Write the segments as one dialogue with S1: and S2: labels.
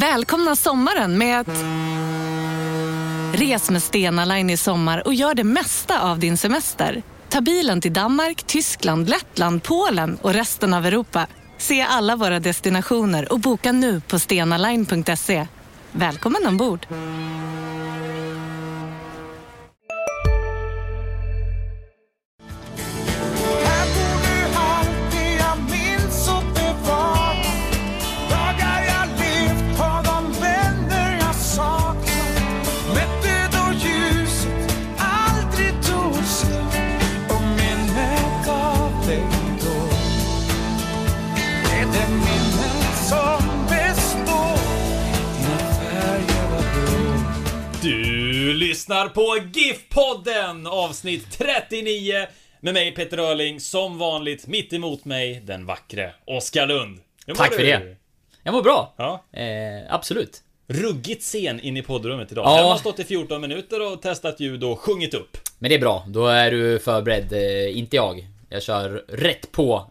S1: Välkomna sommaren med att... Res med Stena Line i sommar och gör det mesta av din semester. Ta bilen till Danmark, Tyskland, Lettland, Polen och resten av Europa. Se alla våra destinationer och boka nu på stenaline.se. Välkommen ombord!
S2: Lyssnar på GIF-podden avsnitt 39 med mig Peter Öhrling, som vanligt mitt emot mig den vackre Oskar Lund.
S3: Tack för
S2: du?
S3: det. Jag mår bra.
S2: Ja.
S3: Eh, absolut.
S2: Ruggigt sen in i poddrummet idag.
S3: Ja.
S2: Jag har stått i 14 minuter och testat ljud och sjungit upp.
S3: Men det är bra. Då är du förberedd. Eh, inte jag. Jag kör rätt på.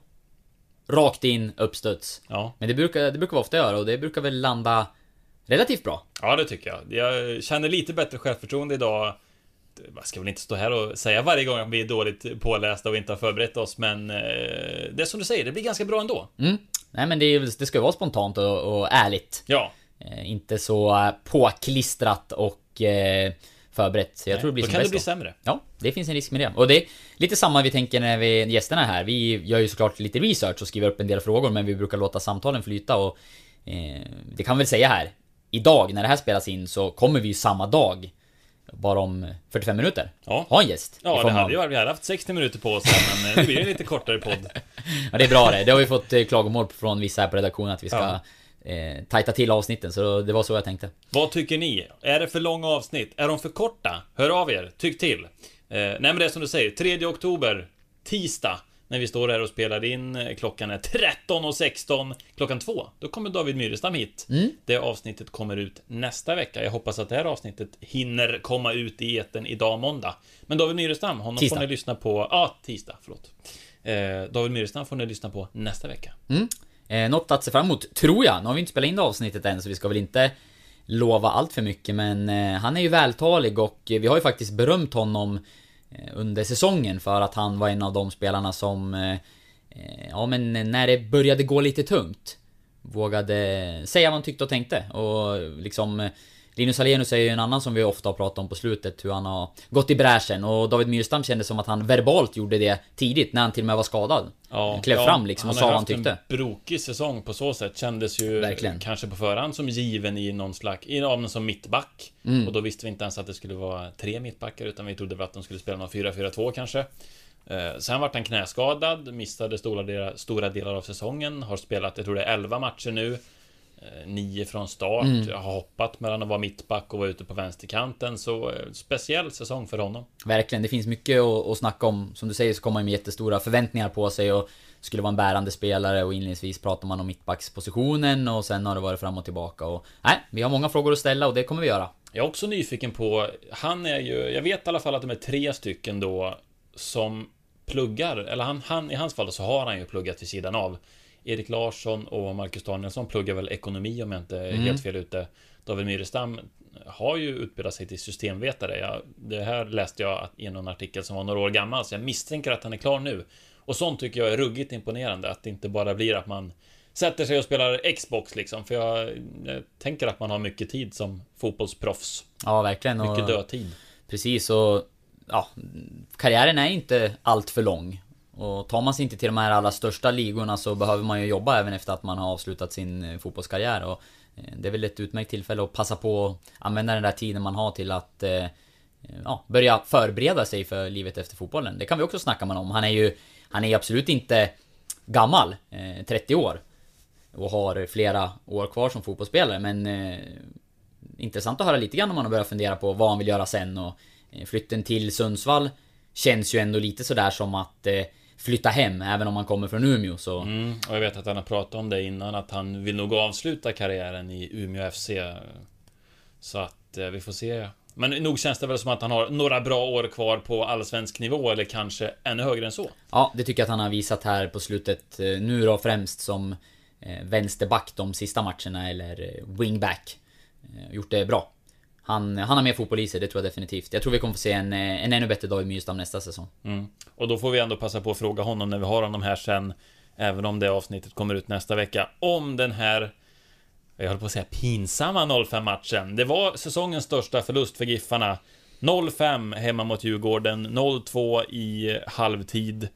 S3: Rakt in, uppstuds.
S2: Ja,
S3: Men det brukar, det brukar vi ofta göra och det brukar väl landa relativt bra.
S2: Ja det tycker jag. Jag känner lite bättre självförtroende idag. Jag ska väl inte stå här och säga varje gång att vi är dåligt pålästa och inte har förberett oss, men eh, det är som du säger, det blir ganska bra ändå.
S3: Mm. Nej men det, är, det ska vara spontant och, och ärligt.
S2: Ja,
S3: Eh, inte så påklistrat och eh, förberett. Jag tror det blir
S2: då
S3: som
S2: kan det
S3: bäst
S2: bli
S3: då.
S2: sämre.
S3: Ja, det finns en risk med det. Och det är lite samma vi tänker när vi gästerna är här. Vi gör ju såklart lite research och skriver upp en del frågor, men vi brukar låta samtalen flyta och... Eh, det kan vi väl säga här. Idag, när det här spelas in, så kommer vi ju samma dag. Bara om 45 minuter.
S2: Ja.
S3: Ha en gäst.
S2: Ja, det
S3: av-
S2: hade ju varit, vi hade haft 60 minuter på oss här, men eh, det blir en lite kortare podd.
S3: Ja, det är bra det. Det har vi fått eh, klagomål från vissa här på redaktionen att vi ska
S2: Ja.
S3: eh, tajta till avsnitten, så det var så jag tänkte.
S2: Vad tycker ni? Är det för långa avsnitt? Är de för korta? Hör av er, tyck till. Eh, nej men det är som du säger, 3 oktober, tisdag, när vi står här och spelar in. eh, Klockan är 13.16. Klockan 2, då kommer David Myrestam hit. Det avsnittet kommer ut nästa vecka. Jag hoppas att det här avsnittet hinner komma ut i eten idag måndag. Men David Myrestam, honom
S3: Tisdag.
S2: får ni lyssna på... Ja, tisdag, förlåt. Eh, David Myrestam får ni lyssna på nästa vecka.
S3: Eh, något att se fram emot, tror jag. Nu har vi inte spelat in det avsnittet än, så vi ska väl inte lova allt för mycket, men eh, han är ju vältalig och vi har ju faktiskt berömt honom Eh, under säsongen för att han var en av de spelarna som... Eh, eh, ja, men när det började gå lite tungt vågade säga vad han tyckte och tänkte. Och liksom eh, Linus Alenius är ju en annan som vi ofta har pratat om på slutet, hur han har gått i bräschen och David Myrstam kände som att han verbalt gjorde det tidigt, när han till och med var skadad.
S2: Ja,
S3: Klev
S2: ja,
S3: fram liksom och
S2: har
S3: sa vad han
S2: haft
S3: tyckte.
S2: en brokig säsong på så sätt. Kändes ju
S3: Verkligen.
S2: kanske på förhand som given i någon slags, i någon som mittback.
S3: Mm.
S2: Och då visste vi inte ens att det skulle vara tre mittbackar, utan vi trodde väl att de skulle spela någon 4-4-2 kanske. Eh, sen vart han knäskadad, missade stora delar, stora delar av säsongen, har spelat, jag tror det är 11 matcher nu. Eh, Nio från start,
S3: Mm.
S2: har hoppat mellan att vara mittback och vara ute på vänsterkanten. Så eh, speciell säsong för honom.
S3: Verkligen, det finns mycket att, att snacka om. Som du säger så kommer han med jättestora förväntningar på sig och skulle vara en bärande spelare och inledningsvis pratar man om mittbackspositionen och sen har det varit fram och tillbaka och... Nej, vi har många frågor att ställa och det kommer vi göra.
S2: Jag är också nyfiken på, han är ju, jag vet i alla fall att de är tre stycken då som pluggar, eller han, han i hans fall så har han ju pluggat vid sidan av. Erik Larsson och Marcus Danielsson pluggar väl ekonomi om jag inte är helt fel ute. David Myrestam har ju utbildat sig till systemvetare. Jag, det här läste jag i någon artikel som var några år gammal, så jag misstänker att han är klar nu. Och sånt tycker jag är ruggigt imponerande, att det inte bara blir att man sätter sig och spelar Xbox liksom, för jag, jag tänker att man har mycket tid som fotbollsproffs.
S3: Ja, verkligen. Och,
S2: Mycket dödtid.
S3: Precis och... Ja, karriären är inte allt för lång. Och tar man sig inte till de här allra största ligorna så behöver man ju jobba även efter att man har avslutat sin eh, fotbollskarriär. Och eh, det är väl ett utmärkt tillfälle att passa på att använda den där tiden man har till att eh, ja, börja förbereda sig för livet efter fotbollen. Det kan vi också snacka med om. Han är ju Han är absolut inte gammal, 30 år. Och har flera år kvar som fotbollsspelare men eh, Intressant att höra lite grann om man har börjat fundera på vad han vill göra sen och eh, Flytten till Sundsvall Känns ju ändå lite sådär som att eh, Flytta hem, även om man kommer från Umeå så
S2: Mm, och jag vet att han har pratat om det innan, att han vill nog avsluta karriären i Umeå FC. Så att eh, vi får se. Men nog känns det väl som att han har några bra år kvar på allsvensk nivå, eller kanske ännu högre än så.
S3: Ja, det tycker jag att han har visat här på slutet eh, Nu då främst som eh, vänsterback de sista matcherna eller eh, wingback. Gjort det bra. Han, han har mer fotboll i sig, det tror jag definitivt. Jag tror vi kommer få se en, en ännu bättre David Myrstam nästa säsong.
S2: Mm. Och då får vi ändå passa på att fråga honom när vi har honom här sen Även om det avsnittet kommer ut nästa vecka Om den här Jag höll på att säga pinsamma 0-5 matchen Det var säsongens största förlust för Giffarna 0-5 hemma mot Djurgården 0-2 i halvtid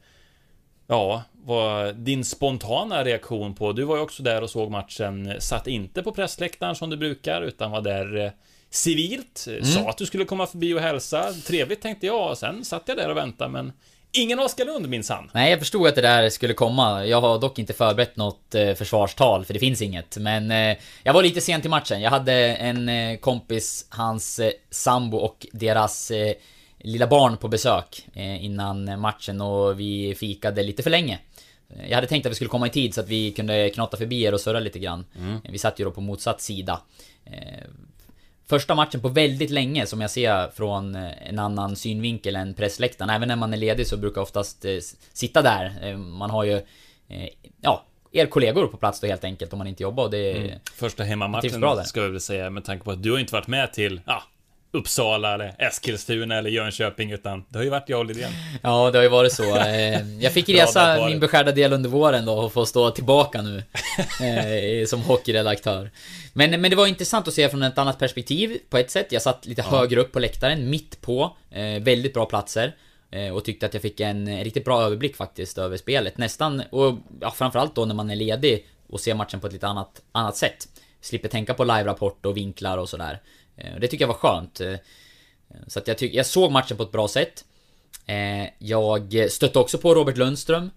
S2: Ja, vad din spontana reaktion på Du var ju också där och såg matchen Satt inte på pressläktaren som du brukar utan var där eh, eh, civilt Sa att du skulle komma förbi och hälsa Trevligt tänkte jag Sen satt jag där och väntade men Ingen Oskar Lund minsann.
S3: Nej, jag förstod att det där skulle komma. Jag har dock inte förberett något eh, försvarstal, för det finns inget. Men eh, jag var lite sent i matchen. Jag hade en eh, kompis, hans eh, sambo och deras eh, lilla barn på besök innan matchen och vi fikade lite för länge. Jag hade tänkt att vi skulle komma i tid så att vi kunde knotta förbi er och surra lite grann. Vi satt ju då på motsatt sida. Första matchen på väldigt länge som jag ser från eh, en annan synvinkel än pressläktaren. Även när man är ledig så brukar jag oftast eh, sitta där. Eh, man har ju, ja, er kollegor på plats då helt enkelt om man inte jobbar och det...
S2: Mm. Första hemmamatchen ska vi väl säga med tanke på att du har inte varit med till ja, Uppsala eller Eskilstuna eller Jönköping utan det har ju varit jag och Lidén.
S3: Ja, det har ju varit så. Eh, Jag fick resa min beskärda del under våren då och få stå tillbaka nu. eh, Som hockeyredaktör. Men, men det var intressant att se från ett annat perspektiv på ett sätt. Jag satt lite högre upp på läktaren, mitt på. eh, Väldigt bra platser. Och tyckte att jag fick en riktigt bra överblick faktiskt över spelet. Nästan, och ja, framförallt då när man är ledig och ser matchen på ett lite annat, annat sätt. Slipper tänka på live-rapport och vinklar och sådär. Eh, och Det tycker jag var skönt. Eh, Så att jag, tyck, jag såg matchen på ett bra sätt. Eh, Jag stötte också på Robert Lundström.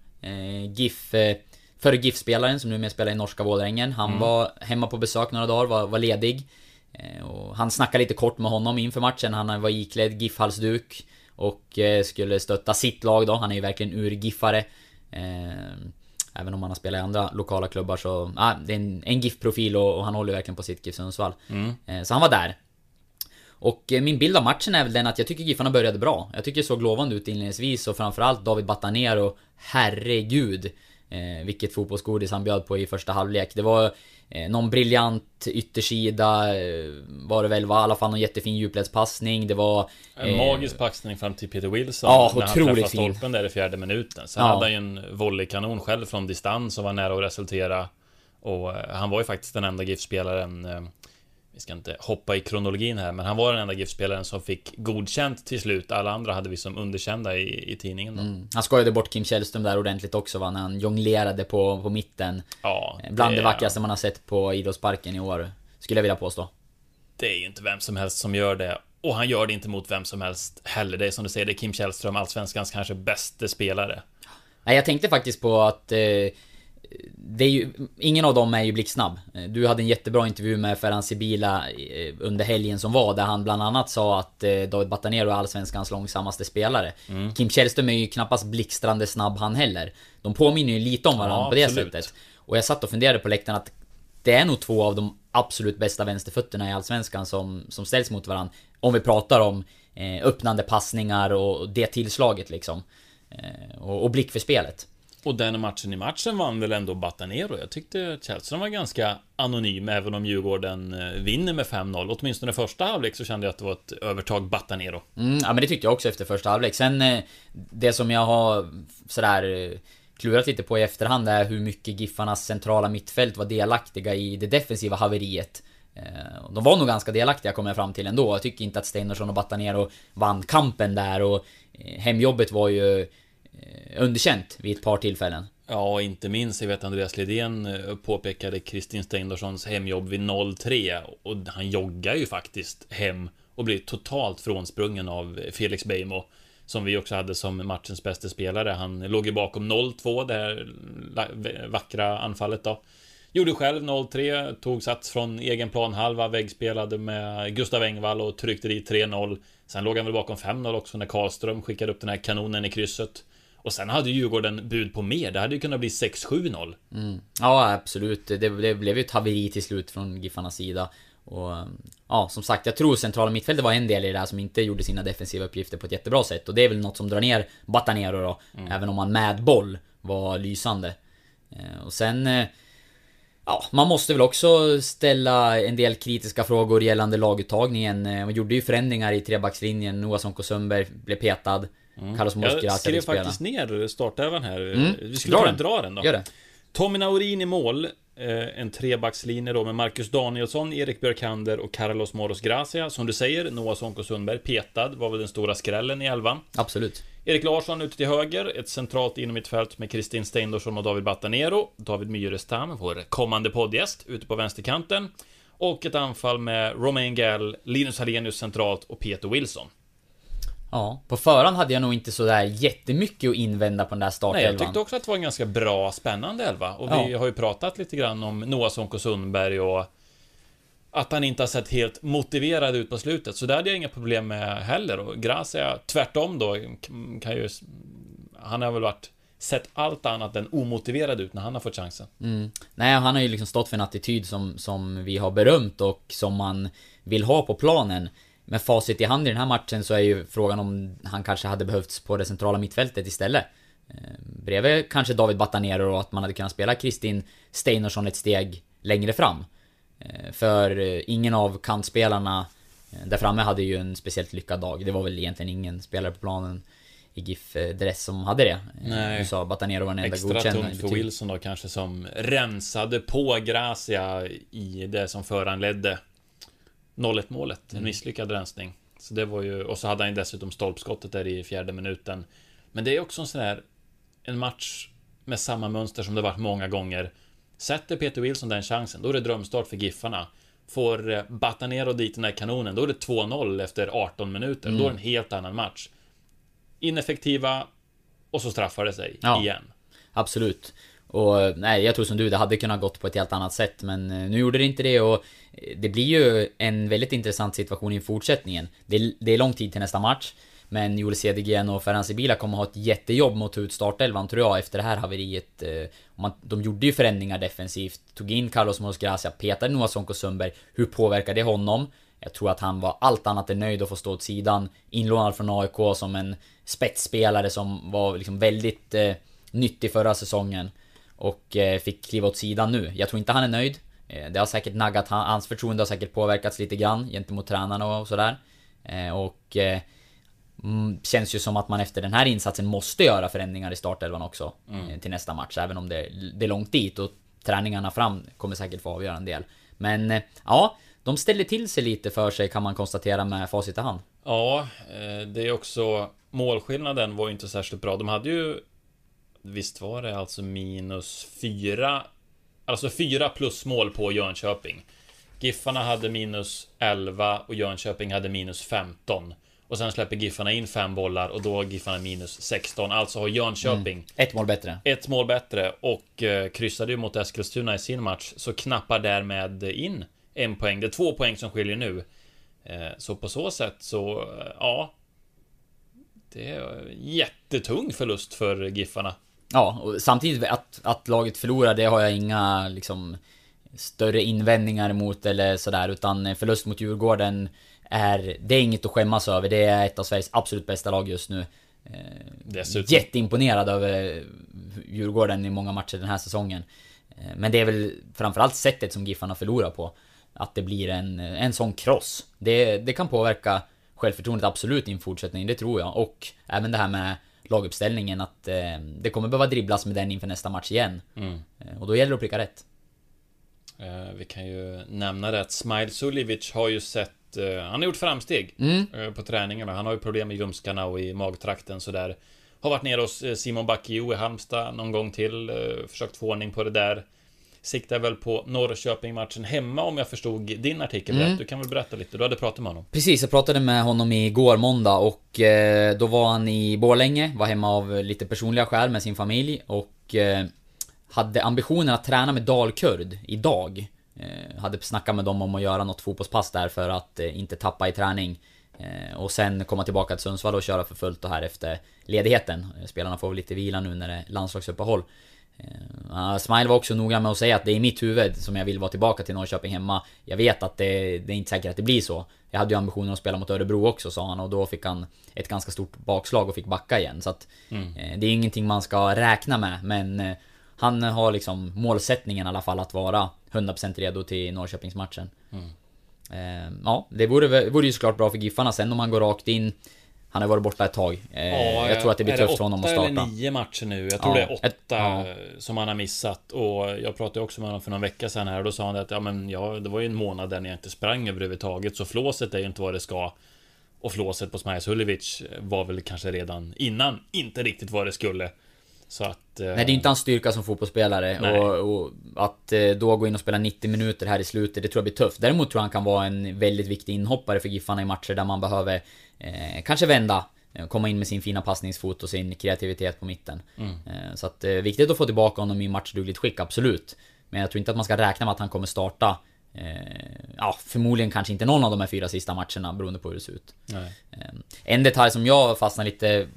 S3: GIF... Före GIF-spelaren som numera spelar i norska Vålerengen. Han var hemma på besök några dagar, var, var ledig. Och han snackade lite kort med honom inför matchen. Han var iklädd GIF-halsduk. Och skulle stötta sitt lag då. Han är ju verkligen ur-GIFare. Även om han har spelat i andra lokala klubbar så... Ah, det är en, en GIF-profil och, och han håller verkligen på sitt GIF Sundsvall. Eh, Så han var där. Och eh, min bild av matchen är väl den att jag tycker Giffarna började bra. Jag tycker det såg lovande ut inledningsvis och framförallt David Batanero, herregud. Eh, vilket fotbollsgodis han bjöd på i första halvlek. Det var eh, någon briljant yttersida, eh, var det väl, var i alla fall någon jättefin djupledspassning. Det var...
S2: En
S3: eh,
S2: magisk passning fram till Peter Wilson
S3: Ja,
S2: när han
S3: otroligt
S2: träffade
S3: fin.
S2: stolpen där i fjärde minuten. Sen
S3: Ja.
S2: hade han ju en volleykanon själv från distans och var nära att resultera. Och eh, han var ju faktiskt den enda GIF-spelaren eh, Vi ska inte hoppa i kronologin här, men han var den enda GIF-spelaren som fick godkänt till slut. Alla andra hade vi som underkända i, i tidningen då.
S3: Mm. Han skojade bort Kim Källström där ordentligt också va, när han jonglerade på, på mitten.
S2: Ja,
S3: Bland det, vackraste man har sett på idrottsparken i år. Skulle jag vilja påstå.
S2: Det är ju inte vem som helst som gör det. Och han gör det inte mot vem som helst heller. Det är som du säger, det är Kim Källström, Allsvenskans kanske bäste spelare.
S3: Nej, jag tänkte faktiskt på att eh, det är ju, ingen av dem är ju blixtsnabb. Du hade en jättebra intervju med Ferhan Sibila eh, under helgen som var, där han bland annat sa att eh, David Batanero är Allsvenskans långsammaste spelare. Kim Källström är ju knappast blixtrande snabb han heller. De påminner ju lite om varandra
S2: Ja,
S3: på det
S2: absolut.
S3: sättet. Och jag satt och funderade på läktaren att det är nog två av de absolut bästa vänsterfötterna i Allsvenskan som, som ställs mot varandra. Om vi pratar om eh, öppnande passningar och det tillslaget liksom. Eh, och, och blick för spelet.
S2: Och den matchen i matchen vann väl ändå Batanero. Jag tyckte Källström var ganska anonym, även om Djurgården eh, vinner med 5-0. Åtminstone i första halvlek så kände jag att det var ett övertag Batanero.
S3: Mm, ja men det tyckte jag också efter första halvlek. Sen eh, det som jag har sådär eh, klurat lite på i efterhand är hur mycket Giffarnas centrala mittfält var delaktiga i det defensiva haveriet. De var nog ganska delaktiga kom jag fram till ändå. Jag tycker inte att Steinersson och Batanero vann kampen där och hemjobbet var ju Eh, underkänt vid ett par tillfällen.
S2: Ja, inte minst, jag vet Andreas Lidén eh, påpekade Kristin Steindorssons hemjobb vid 0-3 och han joggar ju faktiskt hem och blir totalt frånsprungen av Felix Beijmo som vi också hade som matchens bästa spelare. Han låg ju bakom 0-2, det här vackra anfallet då. Gjorde själv 0-3, tog sats från egen planhalva, väggspelade med Gustav Engvall och tryckte dit 3-0. Sen låg han väl bakom 5-0 också när Karlström skickade upp den här kanonen i krysset. Och sen hade ju Djurgården bud på mer, det hade ju kunnat bli 6-7-0.
S3: Ja, absolut. Det, det blev ju ett haveri till slut från Giffarnas sida. Och ja, som sagt, jag tror centrala mittfältet var en del i det här som inte gjorde sina defensiva uppgifter på ett jättebra sätt. Och det är väl något som drar ner Batanero då. Även om han med boll var lysande. Eh, Och sen... eh, Ja, man måste väl också ställa en del kritiska frågor gällande laguttagningen. Eh, Man gjorde ju förändringar i trebackslinjen. Noah Sonko Sundberg blev petad. Carlos
S2: Mm. Jag skrev faktiskt ner startelvan här.
S3: Mm.
S2: Vi skulle
S3: Dra
S2: kunna
S3: den.
S2: dra den då.
S3: Gör det.
S2: Tommy Naurin i mål. Eh, en trebackslinje då med Marcus Danielsson, Erik Björkander och Carlos Moros Gracia. Som du säger, Noah Sonko Sundberg petad var väl den stora skrällen i elvan.
S3: Absolut.
S2: Erik Larsson ute till höger, ett centralt inom mitt fält med Kristin Steindorsson och David Batanero. David Myrestam, vår kommande poddgäst, ute på vänsterkanten. Och ett anfall med Romain Gall, Linus Hallenius centralt och Peter Wilson.
S3: Ja, på förhand hade jag nog inte sådär jättemycket att invända på den där
S2: Nej,
S3: startelvan.
S2: jag tyckte också att det var en ganska bra, spännande elva. Och vi
S3: Ja.
S2: har ju pratat lite grann om Noah Sonko Sundberg och att han inte har sett helt motiverad ut på slutet. Så det hade jag inga problem med heller. Och Gracia, tvärtom då, kan ju... Han har väl varit sett allt annat än omotiverad ut när han har fått chansen.
S3: Mm. Nej, han har ju liksom stått för en attityd som, som vi har berömt och som man vill ha på planen. Med facit i hand i den här matchen så är ju frågan om han kanske hade behövts på det centrala mittfältet istället. Eh, bredvid kanske David Batanero och att man hade kunnat spela Kristin Steinarsson ett steg längre fram. Eh, för eh, ingen av kantspelarna eh, där framme hade ju en speciellt lyckad dag. Det var väl egentligen ingen spelare på planen i GIF-dress som hade det. Eh,
S2: Nej.
S3: Du sa Batanero var den enda
S2: Extra
S3: godkända i
S2: tungt för. Wilson då kanske som rensade på Gracia i det som föranledde 0-1 målet. En
S3: Mm.
S2: misslyckad rensning. Så det var ju, och så hade han ju dessutom stolpskottet där i fjärde minuten. Men det är också en sån här en match med samma mönster som det varit många gånger. Sätter Peter Wilson den chansen, då är det drömstart för Giffarna. Får eh, Batanero dit den där kanonen, då är det 2-0 efter 18 minuter. Då är det en helt annan match. Ineffektiva, och så straffar det sig
S3: Ja.
S2: igen.
S3: Absolut. Och eh, nej, jag tror som du, det hade kunnat gått på ett helt annat sätt men eh, nu gjorde det inte det och eh, det blir ju en väldigt intressant situation i fortsättningen. Det är, det är lång tid till nästa match. Men Joel Cedergren och Ferhan Sibila kommer ha ett jättejobb mot att ta ut startelvan tror jag efter det här haveriet. Man, de gjorde ju förändringar defensivt, tog in Carlos Moros Gracia, petade Noah Sonko Sundberg. Hur påverkar det honom? Jag tror att han var allt annat än nöjd att få stå åt sidan. Inlånad från AIK som en spetsspelare som var liksom väldigt eh, nyttig förra säsongen. Och eh, fick kliva åt sidan nu. Jag tror inte han är nöjd. Eh, det har säkert naggat, han, hans förtroende har säkert påverkats lite grann gentemot tränarna och sådär. Eh, och mm, känns ju som att man efter den här insatsen måste göra förändringar i startelvan också. Eh, till nästa match, även om det, det är långt dit och träningarna fram kommer säkert få avgöra en del. Men ja, de ställer till sig lite för sig kan man konstatera med facit i hand.
S2: Ja, det är också Målskillnaden var ju inte särskilt bra. De hade ju Visst var det alltså minus fyra Alltså fyra plus mål på Jönköping. Giffarna hade minus 11 och Jönköping hade minus 15 Och sen släpper Giffarna in fem bollar och då har Giffarna minus 16 Alltså har Jönköping
S3: Ett mål bättre.
S2: ett mål bättre och eh, kryssade ju mot Eskilstuna i sin match Så knappar därmed in en poäng. Det är två poäng som skiljer nu. Eh, Så på så sätt så, eh, ja. Det är jättetung förlust för Giffarna
S3: Ja, och samtidigt att, att laget förlorar, det har jag inga liksom större invändningar emot eller sådär, utan förlust mot Djurgården är, det är inget att skämmas över. Det är ett av Sveriges absolut bästa lag just nu. Eh,
S2: Dessutom.
S3: Jätteimponerad över Djurgården i många matcher den här säsongen. Eh, Men det är väl framförallt sättet som Giffarna förlorar på. Att det blir en, en sån kross. Det, det kan påverka självförtroendet absolut i en fortsättning, det tror jag. Och även det här med laguppställningen, att eh, det kommer behöva dribblas med den inför nästa match igen.
S2: Mm.
S3: Eh, och då gäller det att pricka rätt.
S2: Eh, Vi kan ju nämna det att Smile Suljevic har ju sett eh, Han har gjort framsteg
S3: Mm.
S2: eh, På träningarna Han har ju problem med ljumskarna och i magtrakten sådär Har varit nere hos eh, Simon Backio i Halmstad någon gång till Försökt få ordning på det där Siktar väl på Norrköping-matchen hemma om jag förstod din artikel
S3: Mm.
S2: rätt Du kan väl berätta lite, du hade pratat med honom
S3: Precis, jag pratade med honom igår måndag och eh, då var han i Borlänge, var hemma av lite personliga skäl med sin familj och eh, hade ambitionen att träna med Dalkurd idag. Eh, hade snackat med dem om att göra något fotbollspass där för att eh, inte tappa i träning. Eh, och sen komma tillbaka till Sundsvall och köra för fullt och här efter ledigheten. Spelarna får väl lite vila nu när det är landslagsuppehåll. Uh, Smile var också noga med att säga att det är i mitt huvud som jag vill vara tillbaka till Norrköping hemma. Jag vet att det, det är inte säkert att det blir så. Jag hade ju ambitionen att spela mot Örebro också sa han och då fick han ett ganska stort bakslag och fick backa igen. Så att eh, det är ingenting man ska räkna med men eh, Han har liksom målsättningen i alla fall att vara 100% redo till Norrköpingsmatchen. Eh, ja, det vore, vore ju såklart bra för Giffarna sen om han går rakt in. Han har varit borta ett tag. Eh, jag tror att det blir
S2: är
S3: tufft för honom att
S2: åtta
S3: starta.
S2: eller nio matcher nu? Jag tror
S3: Ja,
S2: det är åtta
S3: ett- ja.
S2: som han har missat. Och jag pratade också med honom för någon vecka sedan här och då sa han att ja, men ja, det var ju en månad där ni inte sprang överhuvudtaget. Så flåset är ju inte vad det ska. Och flåset på Smajas Huljevic var väl kanske redan innan inte riktigt vad det skulle. Så att... eh,
S3: Nej, det är inte hans styrka som fotbollsspelare. Och, och att eh, då gå in och spela 90 minuter här i slutet, det tror jag blir tufft. Däremot tror jag han kan vara en väldigt viktig inhoppare för Giffarna i matcher där man behöver eh, kanske vända. eh, Komma in med sin fina passningsfot och sin kreativitet på mitten. Eh, så att eh, viktigt att få tillbaka honom i matchdugligt skick, absolut. Men jag tror inte att man ska räkna med att han kommer starta ja, förmodligen kanske inte någon av de här fyra sista matcherna beroende på hur det ser ut.
S2: Nej.
S3: En detalj som jag fastnar lite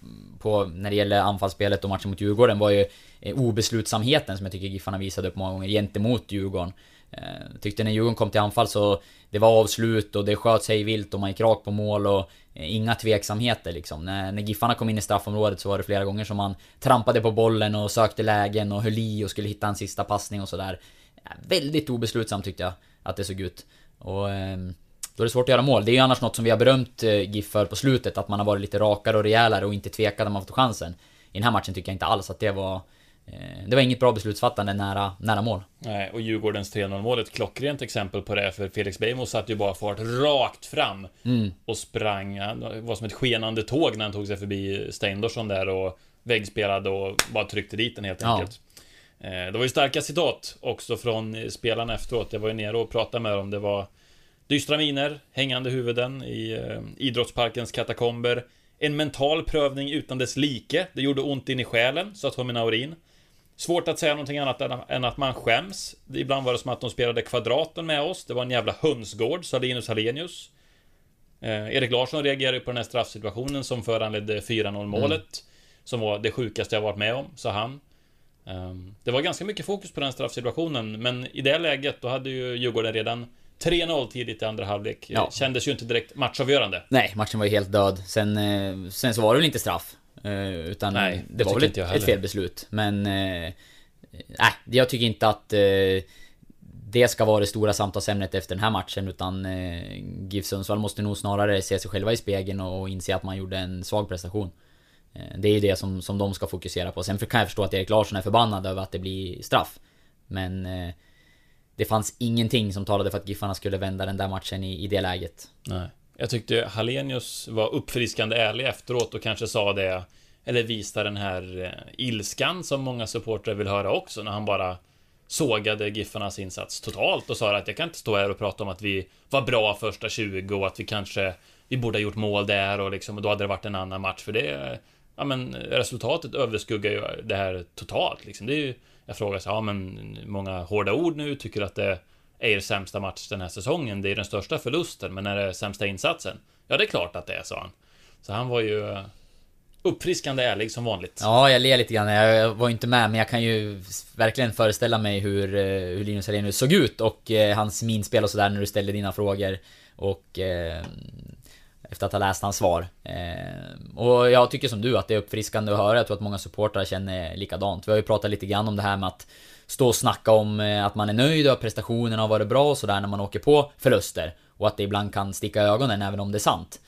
S3: på när det gäller anfallsspelet och matchen mot Djurgården var ju eh, obeslutsamheten som jag tycker Giffarna visade upp många gånger gentemot Djurgården. Eh, tyckte när Djurgården kom till anfall så det var avslut och det sköt sig vilt och man gick rakt på mål och eh, inga tveksamheter liksom. När, när Giffarna kom in i straffområdet så var det flera gånger som man trampade på bollen och sökte lägen och höll i och skulle hitta en sista passning och sådär. Väldigt obeslutsam tyckte jag att det såg ut. Och Eh, då är det svårt att göra mål. Det är ju annars något som vi har berömt eh, GIF för på slutet, att man har varit lite rakare och rejälare och inte tvekat när man fått chansen. I den här matchen tycker jag inte alls att det var... eh, Det var inget bra beslutsfattande nära, nära mål.
S2: Nej, och Djurgårdens 3-0 mål är ett klockrent exempel på det, för Felix Beijmo satte ju bara fart rakt fram och sprang, han var som ett skenande tåg när han tog sig förbi Steindorsson där och väggspelade och bara tryckte dit den helt
S3: Ja.
S2: enkelt. Eh, Det var ju starka citat också från spelarna efteråt. Jag var ju nere och pratade med dem. Det var dystra miner, hängande huvuden i eh, idrottsparkens katakomber. En mental prövning utan dess like. Det gjorde ont in i själen, sa Tommy Naurin. Svårt att säga någonting annat än, att man skäms. Ibland var det som att de spelade kvadraten med oss. Det var en jävla hönsgård, sa Linus Hallenius. Eh, Erik Larsson reagerade på den här straffsituationen som föranledde 4-0 målet. Som var det sjukaste jag varit med om, sa han. Ehm, Det var ganska mycket fokus på den straffsituationen, men i det läget då hade ju Djurgården redan 3-0 tidigt i andra halvlek.
S3: Ja.
S2: Kändes ju inte direkt matchavgörande.
S3: Nej, matchen var ju helt död. Sen, eh, sen så var det väl inte straff. Eh, Utan
S2: Nej,
S3: det var väl ett, ett felbeslut. Men... eh, Nej, jag tycker inte att... eh, Det ska vara det stora samtalsämnet efter den här matchen utan eh, GIF Sundsvall måste nog snarare se sig själva i spegeln och inse att man gjorde en svag prestation. Eh, Det är ju det som, som de ska fokusera på. Sen kan jag förstå att Erik Larsson är förbannad över att det blir straff. Men... eh, det fanns ingenting som talade för att Giffarna skulle vända den där matchen i, i det läget.
S2: Nej. Jag tyckte Hallenius var uppfriskande ärlig efteråt och kanske sa det Eller visade den här eh, ilskan som många supportrar vill höra också när han bara Sågade Giffarnas insats totalt och sa att jag kan inte stå här och prata om att vi var bra första 20 och att vi kanske Vi borde ha gjort mål där och liksom och då hade det varit en annan match för det Ja men resultatet överskuggar ju det här totalt liksom. Det är ju jag frågar så ja men många hårda ord nu tycker att det är er sämsta match den här säsongen. Det är den största förlusten, men är det sämsta insatsen? Ja, det är klart att det är, sa han. Så han var ju uppfriskande ärlig som vanligt.
S3: Ja, jag ler lite grann. Jag var ju inte med, men jag kan ju verkligen föreställa mig hur, eh, hur Linus Hallenius såg ut och eh, hans minspel och sådär när du ställde dina frågor. Och... Eh, efter att ha läst hans svar. Eh, och jag tycker som du att det är uppfriskande att höra. Jag tror att många supportrar känner likadant. Vi har ju pratat lite grann om det här med att stå och snacka om eh, att man är nöjd och att prestationerna har varit bra och sådär när man åker på förluster. Och att det ibland kan sticka i ögonen även om det är sant.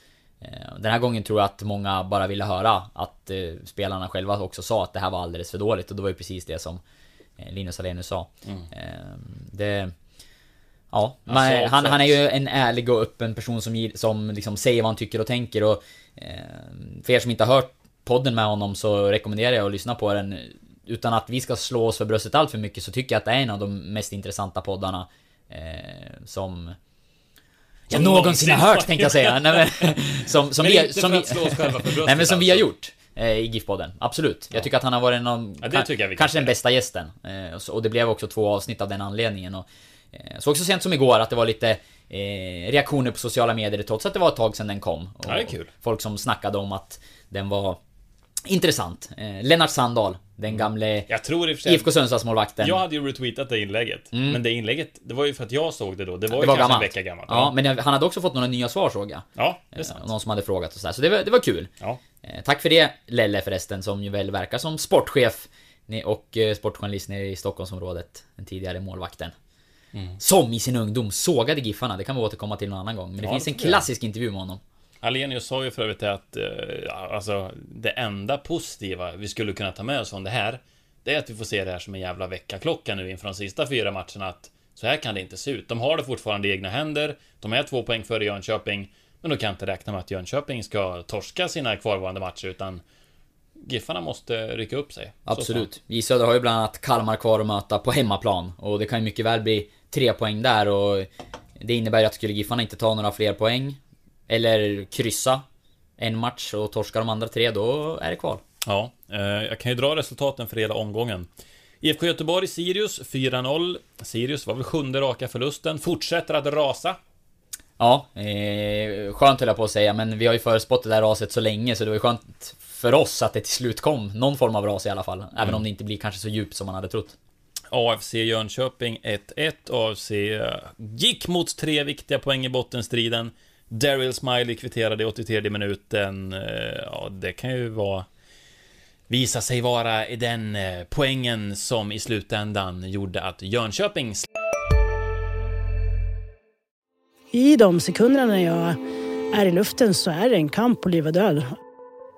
S3: Eh, Den här gången tror jag att många bara ville höra att spelarna själva också sa att det här var alldeles för dåligt och det var ju precis det som Linus Hallenius sa. Eh, Det... Ja,
S2: Han
S3: man,
S2: också
S3: han, han är ju en ärlig och öppen person som, som liksom säger vad han tycker och tänker och eh, För er som inte har hört podden med honom så rekommenderar jag att lyssna på den Utan att vi ska slå oss för bröstet allt för mycket så tycker jag att det är en av de mest intressanta poddarna eh, Som jag någonsin har hört tänkte jag säga. Nej, men, som, som
S2: Men
S3: vi,
S2: inte
S3: som
S2: för
S3: vi,
S2: att slå oss själva för bröstet
S3: Nej men som vi har
S2: alltså.
S3: gjort eh, i GIF-podden. Absolut. Jag tycker att han har varit av...
S2: Ja,
S3: kanske den bästa gästen. Eh, och så- och det blev också två avsnitt av den anledningen. Och, eh, så också sent som igår att det var lite eh, reaktioner på sociala medier trots att det var ett tag sedan den kom. Och
S2: Ja, det är kul.
S3: Folk som snackade om att den var intressant. Eh, Lennart Sandahl, den gamle
S2: Jag tror i.
S3: IFK Sundsvallsmålvakten.
S2: Jag hade ju retweetat det inlägget. Men det inlägget, det var ju för att jag såg det då. Det var ju
S3: det var
S2: kanske
S3: gammalt.
S2: en vecka gammalt.
S3: Ja, men han hade också fått några nya svar såg jag.
S2: ja det är
S3: Eh,
S2: sant.
S3: Någon som hade frågat och sådär. Så det var, det var kul.
S2: Ja.
S3: Eh, Tack för det Lelle förresten, som ju väl verkar som sportchef Och sportjournalist nere i Stockholmsområdet. Den tidigare målvakten. Som i sin ungdom sågade Giffarna, det kan vi återkomma till någon annan gång. Men det
S2: Ja,
S3: finns en klassisk intervju med honom.
S2: Alenius sa ju för övrigt att eh, alltså, det enda positiva vi skulle kunna ta med oss från det här Det är att vi får se det här som en jävla väckarklocka nu inför de sista fyra matcherna att Så här kan det inte se ut. De har det fortfarande i egna händer De är två poäng före Jönköping Men de kan inte räkna med att Jönköping ska torska sina kvarvarande matcher utan Giffarna måste rycka upp sig.
S3: Absolut. J Söder har ju bland annat Kalmar kvar att möta på hemmaplan. Och det kan ju mycket väl bli tre poäng där och det innebär ju att skulle Giffarna inte ta några fler poäng eller kryssa en match och torska de andra tre, då är det kval.
S2: Ja, eh, jag kan ju dra resultaten för hela omgången. IFK Göteborg, Sirius 4-0. Sirius var väl sjunde raka förlusten, fortsätter att rasa.
S3: Ja, eh, skönt höll jag på att säga, men vi har ju förespått det där raset så länge så det var ju skönt för oss att det till slut kom någon form av ras i alla fall. Även om det inte blir kanske så djupt som man hade trott.
S2: AFC Jönköping 1-1. AFC eh, gick mot tre viktiga poäng i bottenstriden. Daryl Smiley kvitterade i 83 minuten. Eh, ja, det kan ju vara... Visa sig vara den eh, poängen som i slutändan gjorde att Jönköping
S4: I de sekunderna när jag är i luften så är det en kamp på liv och död.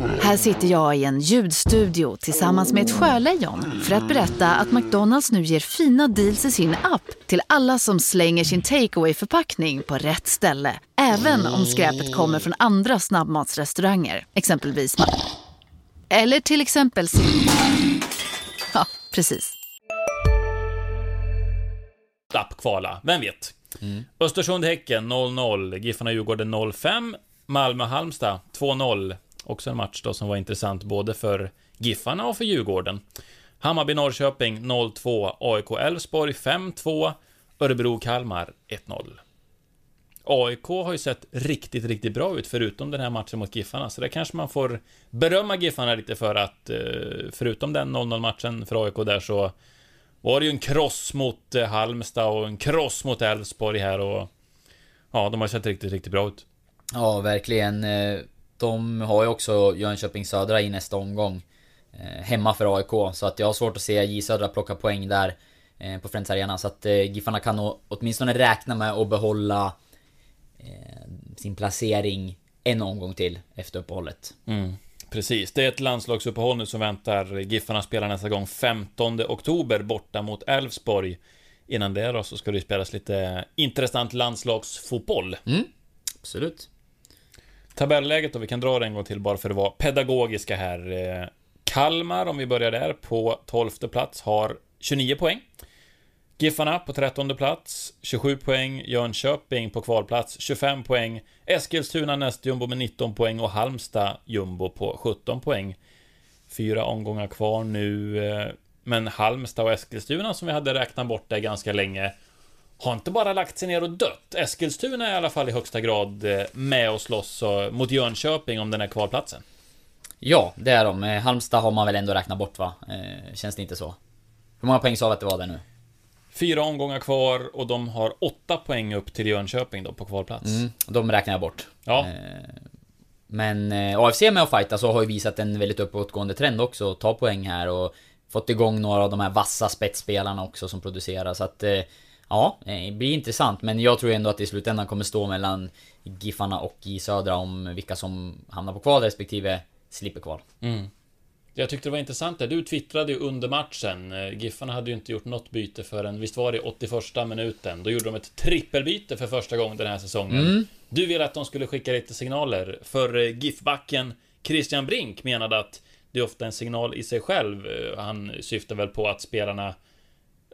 S5: Här sitter jag i en ljudstudio tillsammans med ett sjölejon för att berätta att McDonalds nu ger fina deals i sin app till alla som slänger sin takeaway förpackning på rätt ställe. Även om skräpet kommer från andra snabbmatsrestauranger, exempelvis Eller till exempel Ja, precis.
S2: slapp kvala, vem vet? Östersund-Häcken 0-0, Giffarna-Djurgården 0-5, Malmö-Halmstad 2-0. Också en match då som var intressant både för Giffarna och för Djurgården. Hammarby-Norrköping 0-2, AIK-Elfsborg 5-2, Örebro-Kalmar 1-0. AIK har ju sett riktigt, riktigt bra ut förutom den här matchen mot Giffarna, så det kanske man får berömma Giffarna lite för att eh, förutom den 0-0 matchen för AIK där så var det ju en kross mot eh, Halmstad och en kross mot Elfsborg här och ja, de har sett riktigt, riktigt bra ut.
S3: Ja, verkligen. Eh, de har ju också Jönköping Södra i nästa omgång. eh, Hemma för AIK, så att jag har svårt att se J Södra plocka poäng där eh, på Friends Arena. Så att eh, Giffarna kan åtminstone räkna med att behålla eh, sin placering en omgång till efter uppehållet.
S2: Mm, precis, det är ett landslagsuppehåll nu som väntar. Giffarna spelar nästa gång 15 oktober borta mot Elfsborg. Innan det då så ska det spelas lite intressant landslagsfotboll.
S3: Absolut.
S2: Tabelläget då, vi kan dra det en gång till bara för att vara pedagogiska här. Eh, Kalmar, om vi börjar där, på 12 plats har 29 poäng. Giffarna på 13 plats, 27 poäng. Jönköping på kvalplats, 25 poäng. Eskilstuna näst jumbo med 19 poäng och Halmstad jumbo på 17 poäng. Fyra omgångar kvar nu, eh, men Halmstad och Eskilstuna som vi hade räknat bort där ganska länge har inte bara lagt sig ner och dött. Eskilstuna är i alla fall i högsta grad eh, med och slåss mot Jönköping om den här kvalplatsen.
S3: Ja, det är de. Eh, Halmstad har man väl ändå räknat bort va? Eh, Känns det inte så? Hur många poäng sa vi att det var där nu?
S2: Fyra omgångar kvar och de har åtta poäng upp till Jönköping då på kvalplats.
S3: Mm, de räknar jag bort.
S2: Ja,
S3: Men AFC med att fighta så har ju visat en väldigt uppåtgående trend också. Ta poäng här och fått igång några av de här vassa spetsspelarna också som producerar. Så att ja, eh, det blir intressant. Men jag tror ändå att det i slutändan kommer stå mellan Giffarna och J Södra om vilka som hamnar på kval respektive slipper kval.
S2: jag tyckte det var intressant där. Du twittrade ju under matchen. Eh, Giffarna hade ju inte gjort något byte förrän, visst var det i 81 minuten? Då gjorde de ett trippelbyte för första gången den här säsongen. Du ville att de skulle skicka lite signaler. För eh, GIF-backen Christian Brink menade att det är ofta en signal i sig själv. Eh, Han syftar väl på att spelarna